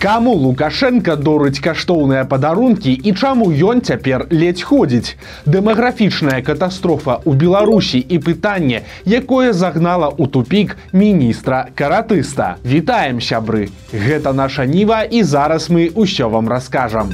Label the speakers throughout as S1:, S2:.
S1: Каму Лукашенко дорыць каштоўныя падарункі і чаму ён цяпер ледзь ходзіць. Дэмаграфічная катастрофа ў Беларусі і пытанне, якое загнала ў тупік міністра каратыста. Вітаем сябры. Гэта наша ніва і зараз мы ўсё вам раскажам.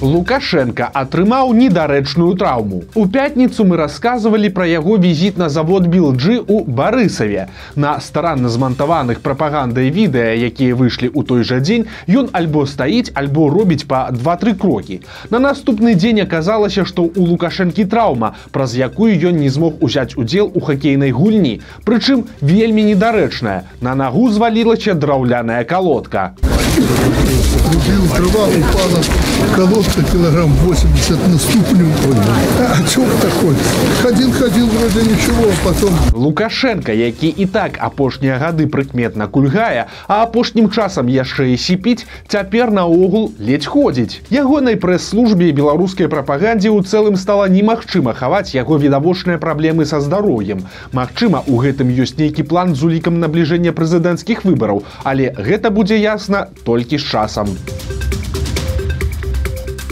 S1: Лукашенко атрымаў недарэчную траўму. У пятніцу мы рассказывалі пра яго візіт на завод Білджы ў барысаве. На старанна змантаваных прапагандай відэа, якія выйшлі ў той жа дзень, ён альбо стаіць, альбо робіць па два-тры крокі. На наступны дзень аказалася, што ў лукашэнкі траўма, праз якую ён не змог узяць удзел у хакейнай гульні. Прычым вельмі недарэчная. На нагу звалілася драўляная калодка.
S2: Любил, дрова упала, колодка килограмм 80 на ступню. А что такой? Ходил-ходил, вроде ничего, а потом...
S1: Лукашенко, які і так апошнія гады прыкметна кульгае, а апошнім часам яшчэ і сіпіць, цяпер наогул ледзь ходзіць. Ягонай прэс-службе і беларускай прапагандзе ў цэлым стала немагчыма хаваць яго відавочныя праблемы са здароўем. Магчыма, у гэтым ёсць нейкі план з улікам набліжэння прэзідэнцкіх выбараў, але гэта будзе ясна толькі з часам.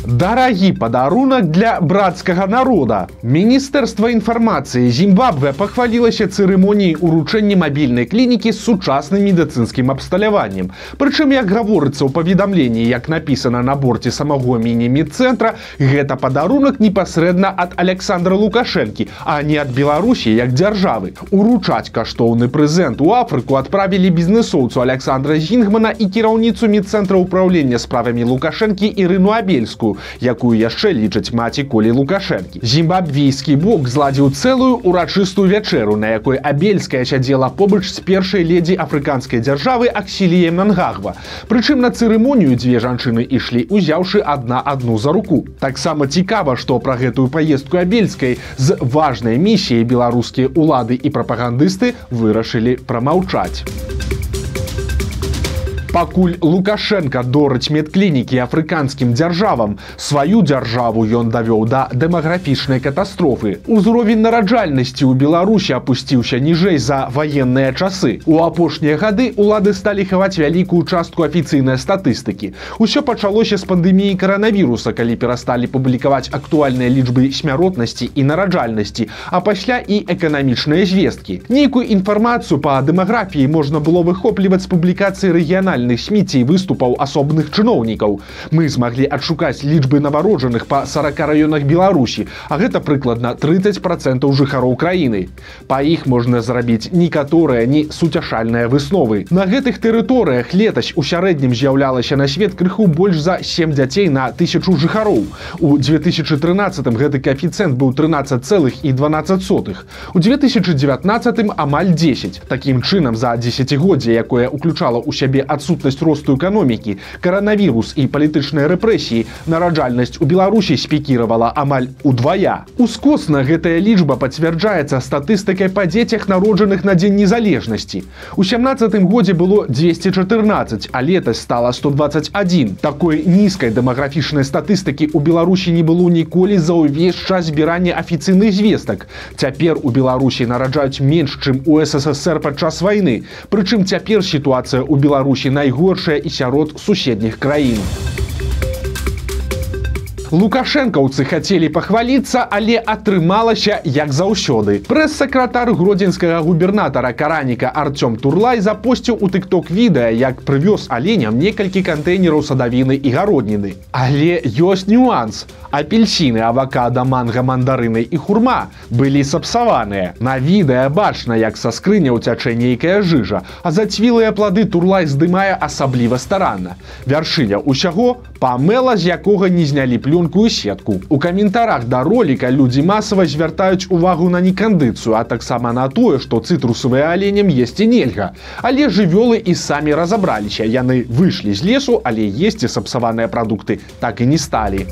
S1: Дарагі падарунак для брацкага народа. Міністэрства інфармацыі Зімбабве пахвалілася цырымоніяй уручэння мабільнай клінікі сучасным медыцынскім абсталяваннем. Прычым, як гаворыцца ў паведамленні, як напісана на борце самого міні-медцэнтра, гэта падарунак непасрэдна ад Александра Лукашэнкі, а не ад Беларусі як дзяржавы. Уручаць каштоўны прэзент у Афрыку адправілі бізнесоўцу Александра Зінгмана і кіраўніцу медцэнтра ўправлення справамі Лукашэнкі Ірыну Абельскую, якую яшчэ лічаць маці колі лукашэнкі. Зімбабвійскі бок зладзіў цэлую урачыстую вячэру на якой абельская сядзела побач з першай ледзі афрыканскай дзяржавы аксіліем нангагва. Прычым на цырымонію дзве жанчыны ішлі узяўшы адна адну за руку. Таксама цікава што пра гэтую паездку абельскай з важнай місіяй беларускія улады і прапагандысты вырашылі прамаўчаць пакуль лукашенко дорыць медклінікі афрыканскім дзяржавам сваю дзяржаву ён давёў да дэмаграфічнай катастрофы. Узровень нараджальнасці ў беларусі апусціўся ніжэй за ваенныя часы. У апошнія гады улады сталі хаваць вялікую частку афіцыйнай статыстыкі. Усё пачалося з пандэміі каранавіруса калі перасталі публікаваць актуальныя лічбы смяротнасці і нараджальнасці а пасля і эканамічныя звесткі. Нейкую інфармацыю па дэмаграфіі можна было выхопліваць з публікацыі рэгіянальных нацыянальных сміцей выступаў асобных чыноўнікаў. Мы змаглі адшукаць лічбы навароджаных па 40 раёнах Беларусі, а гэта прыкладна 30 процентаў жыхароў краіны. Па іх можна зрабіць некаторыя не суцяшальныя высновы. На гэтых тэрыторыях летась у сярэднім з'яўлялася на свет крыху больш за 7 дзяцей на тысячу жыхароў. У 2013 гэты каэфіцыент быў 13 цэлых і 12 сотых. У 2019 амаль 10. Такім чынам за десятгоддзе, якое ўключала ў сябе адсутнасць адсутнасць росту эканомікі каранавірус і палітычныя рэпрэсіі нараджальнасць у беларусі спікіравала амаль удвая. Ускосна гэтая лічба пацвярджаецца статыстыкай па дзецях народжаных на дзень незалежнасці. У семнадцатым годзе было 214 а летась стала 121 такой нізкай дэмаграфічнай статыстыкі у беларусі не было ніколі за ўвесь час збірання афіцыйных звестак. Цяпер у беларусі нараджаюць менш чым у ссср падчас войны прычым цяпер сітуацыя у беларусі найгоршая і сярод суседніх краін. Лукашэнкаўцы хацелі пахваліцца, але атрымалася як заўсёды. Прэс-сакратар гродзенскага губернатара караніка Арцём Турлай запосціў у тыкток відэа, як прывёз аленям некалькі кантэйнераў садавіны і гародніны. Але ёсць нюанс. Апельсіны, авакада, манга, мандарыны і хурма былі сапсаваныя. На відэа бачна, як са скрыня ўцячэ нейкая жыжа, а зацвілыя плады турлай здымае асабліва старанна. Вяршыня ўсяго памела, з якога не знялі плюнкую сетку. У каментарах да роліка людзі масава звяртаюць увагу на некандыцыю, а таксама на тое, што цытрусавыя аленем есці нельга. Але жывёлы і самі разабраліся. Яны выйшлі з лесу, але есці сапсаваныя прадукты так і не сталі.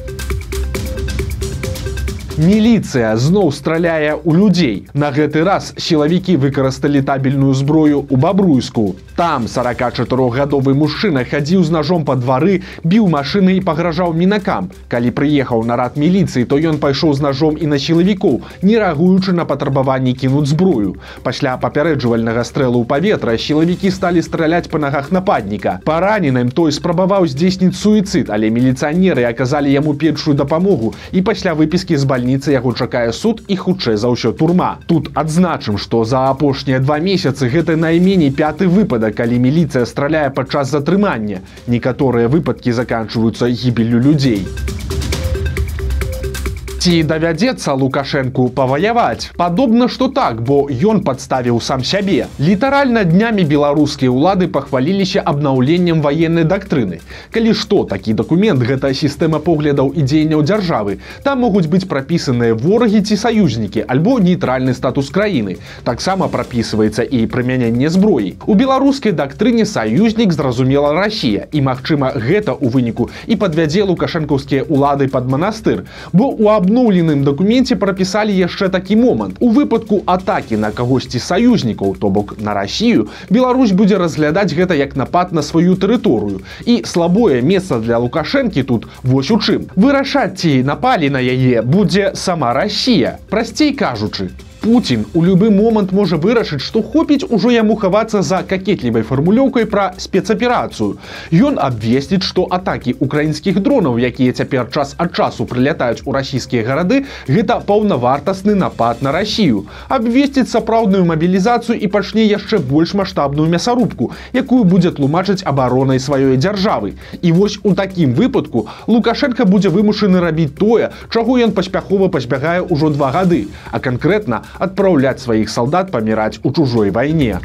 S1: Міліцыя зноў страляе ў людзей. На гэты раз сілавікі выкарысталі табельную зброю ў бабруйску. Там 44гадовы мужчына хадзіў з ножом па двары, біў машыны і пагражаў мінакам. Калі прыехаў на рад міліцыі, то ён пайшоў з ножом і на сілавікоў, не рэагуючы на патрабаванні кінуць зброю. Пасля папярэджвальнага стрэлу ў паветра сілавікі сталі страляць па нагах нападніка. Параненым той спрабаваў здзейсніць суіцид, але міліцыянеры аказалі яму першую дапамогу і пасля выпіскі з бальніцы яго чакае суд і хутчэй за ўсё турма. Тут адзначым, што за апошнія два месяцы гэта найменей пяты выпадак, калі міліцыя страляе падчас затрымання. Некаторыя выпадкі заканчваюцца гібеллю людзей. Ці давядзецца лукашэнку паваяваць? Падобна што так бо ён падставіў сам сябе. Літаральна днямі беларускія ўлады пахваліліся абнаўленнем ваеннай дактрыны. Калі што такі дакумент гэта сістэма поглядаў і дзеянняў дзяржавы. Там могуць быць прапісаныя ворагі ці саюзнікі альбо нейтральны статус краіны. Таксама прапісваецца і прымяненне зброі. У беларускай дактрыне саюзнік зразумела Росія і магчыма гэта у выніку і падвядзе лукашэнкаўскія улады под манастыр. Бо у абну абноўленым дакуменце прапісалі яшчэ такі момант. У выпадку атакі на кагосьці саюзнікаў то бок на Росію Беларусь будзе разглядаць гэта як напад на сваю тэрыторыю. І слабое месца для лукашэнкі тут вось у чым. Вырашаць ці напалі на яе будзе сама Росія прасцей кажучы Путін у любы момант можа вырашыць, што хопіць ужо яму хавацца за какетлівай фармулёўкай пра спецаперацыю. Ён абвесціць, што атакі украінскіх дронаў, якія цяпер час ад часу прылятаюць у расійскія гарады, гэта паўнавартасны напад на Расію. Абвесціць сапраўдную мабілізацыю і пачне яшчэ больш маштабную мясарубку, якую будзе тлумачыць абаронай сваёй дзяржавы. І вось у такім выпадку Лукашенко будзе вымушаны рабіць тое, чаго ён паспяхова пазбягае ўжо два гады, а канкрэтна адпраўляць сваіх салдат паміраць у чужой вайне.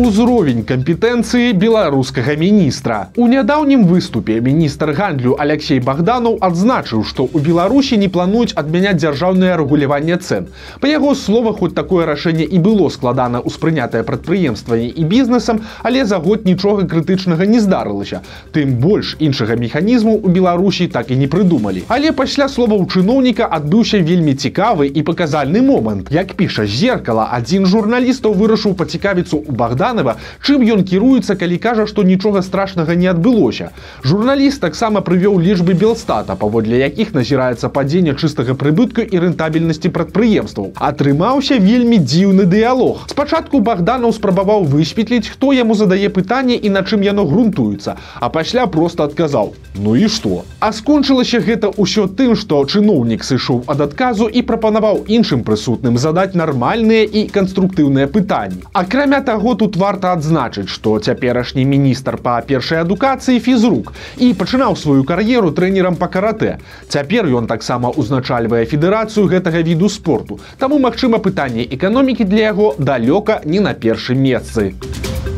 S1: Узровень кампетэнцыі беларускага міністра. У нядаўнім выступе міністр гандлю Алексей Богданов адзначыў, што ў Беларусі не плануюць адмяняць дзяржаўнае рэгуляванне цен. Па яго словах хоць такое рашэнне і было складана ўспрынятае прадпрыемствамі і бізнесам, але за год нічога крытычнага не здарылася. Тым больш іншага механізму ў Беларусі так і не прыдумалі. Але пасля словаў чыноўніка адбыўся вельмі цікавы і паказальны момант. Як піша зеркала, адзін журналістаў вырашыў пацікавіцца ў Богдан Богданова, чым ён кіруецца, калі кажа, што нічога страшнага не адбылося. Журналіст таксама прывёў лічбы белстата, паводле якіх назіраецца падзенне чыстага прыбытку і рэнтабельнасці прадпрыемстваў. Атрымаўся вельмі дзіўны дыялог. Спачатку Богданаў спрабаваў высветліць, хто яму задае пытанне і на чым яно грунтуецца, а пасля проста адказаў: Ну і што? А скончылася гэта ўсё тым, што чыноўнік сышоў ад адказу і прапанаваў іншым прысутным задаць нармальныя і канструктыўныя пытанні. Акрамя таго, тут тут варта адзначыць што цяперашні міністр па першай адукацыі фізрук і пачынаў сваю кар'еру трэнерам па каратэ. Цяпер ён таксама ўзначальвае федэрацыю гэтага віду спорту. Таму магчыма пытанне эканомікі для яго далёка не на першым месцы. у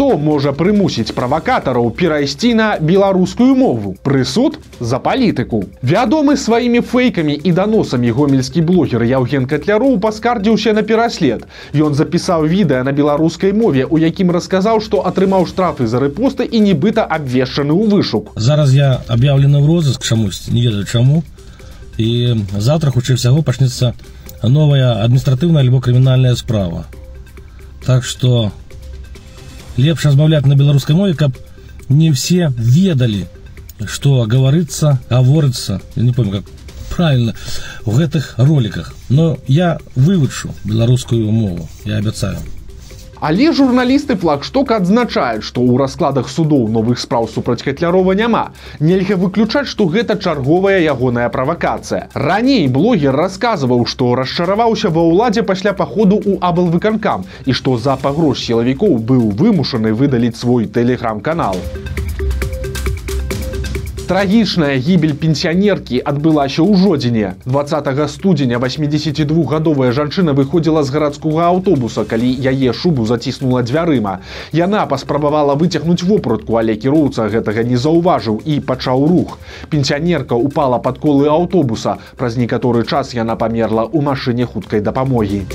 S1: Што можа прымусіць правакатараў перайсці на беларускую мову? Прысуд за палітыку. Вядомы сваімі фэйкамі і даносамі гомельскі блогер Яўген Катляроў паскардзіўся на пераслед. Ён запісаў відэа на беларускай мове, у якім расказаў, што атрымаў штрафы за рэпосты і нібыта абвешчаны ў вышук.
S3: Зараз я аб'яўлены ў розыск чамусь не ведаю чаму. І завтра хутчэй всяго пачнецца новая адміністратыўная альбо крымінальная справа. Так што лепш размаўляць на беларускай мове каб не все ведалі что гаварыцца гаворыцца я не помню как правильно у гэтых роликах. Но я вывучу беларускую мову я абяцаю
S1: Але журналісты флагшток адзначаюць, што ў раскладах судоў новых спраў супраць катлярова няма. Нельга выключаць, што гэта чарговая ягоная правакацыя. Раней блогер расказваў, што расчараваўся ва ўладзе пасля паходу ў аблвыканкам і што за пагроз сілавікоў быў вымушаны выдаліць свой тэлеграм-канал. Трагічная гібель пенсіянеркі адбылася ў жодзіне. 20 студзеня 82гадовая жанчына выходзіла з гарадскога аўтобуса, калі яе шубу заціснула дзвярыма. Яна паспрабавала выцягнуць вопратку, але кіроўца гэтага не заўважыў і пачаў рух. Пенсіянерка упала пад колы аўтобуса. Праз некаторы час яна памерла ў машыне хуткай дапамогі.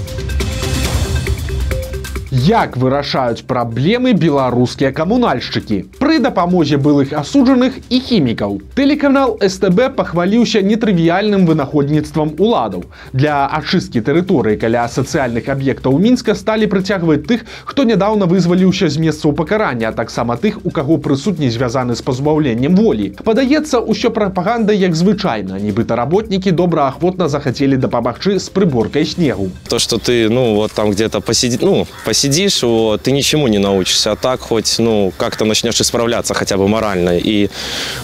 S1: Як вырашаюць праблемы беларускія камунальшчыкі? Пры дапамозе былых асуджаных і хімікаў. Тэлеканал СТБ пахваліўся нетрывіяльным вынаходніцтвам уладаў. Для ачысткі тэрыторыі каля сацыяльных аб'ектаў мінска сталі прыцягваць тых, хто нядаўна вызваліўся з месцаў пакарання, а таксама тых, у каго прысутні звязаны з пазбаўленнем волі. Падаецца, усё прапаганда як звычайна, нібыта работнікі добраахвотна захацелі дапамагчы з прыборкай снегу.
S4: То, что ты, ну, вот там где-то посиди, ну, посидишь, вот, ты ничему не научишься, а так хоть, ну, как-то начнешь исправляться хотя бы морально, и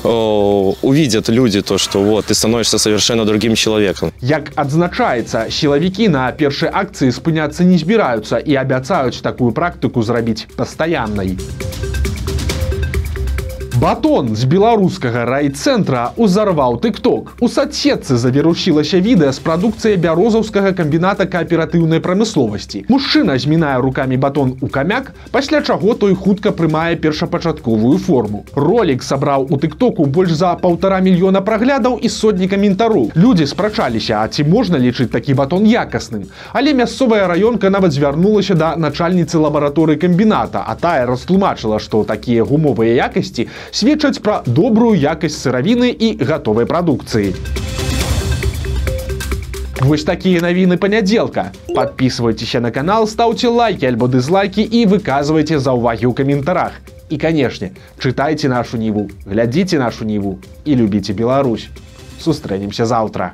S4: о, увидят люди то, что вот, ты становишься совершенно другим человеком.
S1: Як адзначаецца, сілавікі на першай акцыі спыняцца не збіраюцца і абяцаюць такую практыку зрабіць пастаяннай. Батон з беларускага райцэнтра узарваў тыкток. У садсетцы завірушылася відэа з прадукцыяй бярозаўскага камбіната кааператыўнай прамысловасці. Мужчына змінае рукамі батон у камяк, пасля чаго той хутка прымае першапачатковую форму. Ролік сабраў у тыктоку больш за паўтара мільёна праглядаў і сотні каментару. Людзі спрачаліся, а ці можна лічыць такі батон якасным. Але мясцовая раёнка нават звярнулася да начальніцы лабараторыі камбіната, а тая растлумачыла, што такія гумовыя якасці сведчаць пра добрую якасць сыравіны і гатовай прадукцыі. Вось такія навіны панядзелка. Подписывайтеся на канал, стаўце лайки альбо дызлайки і выказвайце заўвагі ў каментарах. І канешне, чытайце нашу ніву, глядзіце нашу ніву і любіце Беларусь. Сустрэнемся заўтра.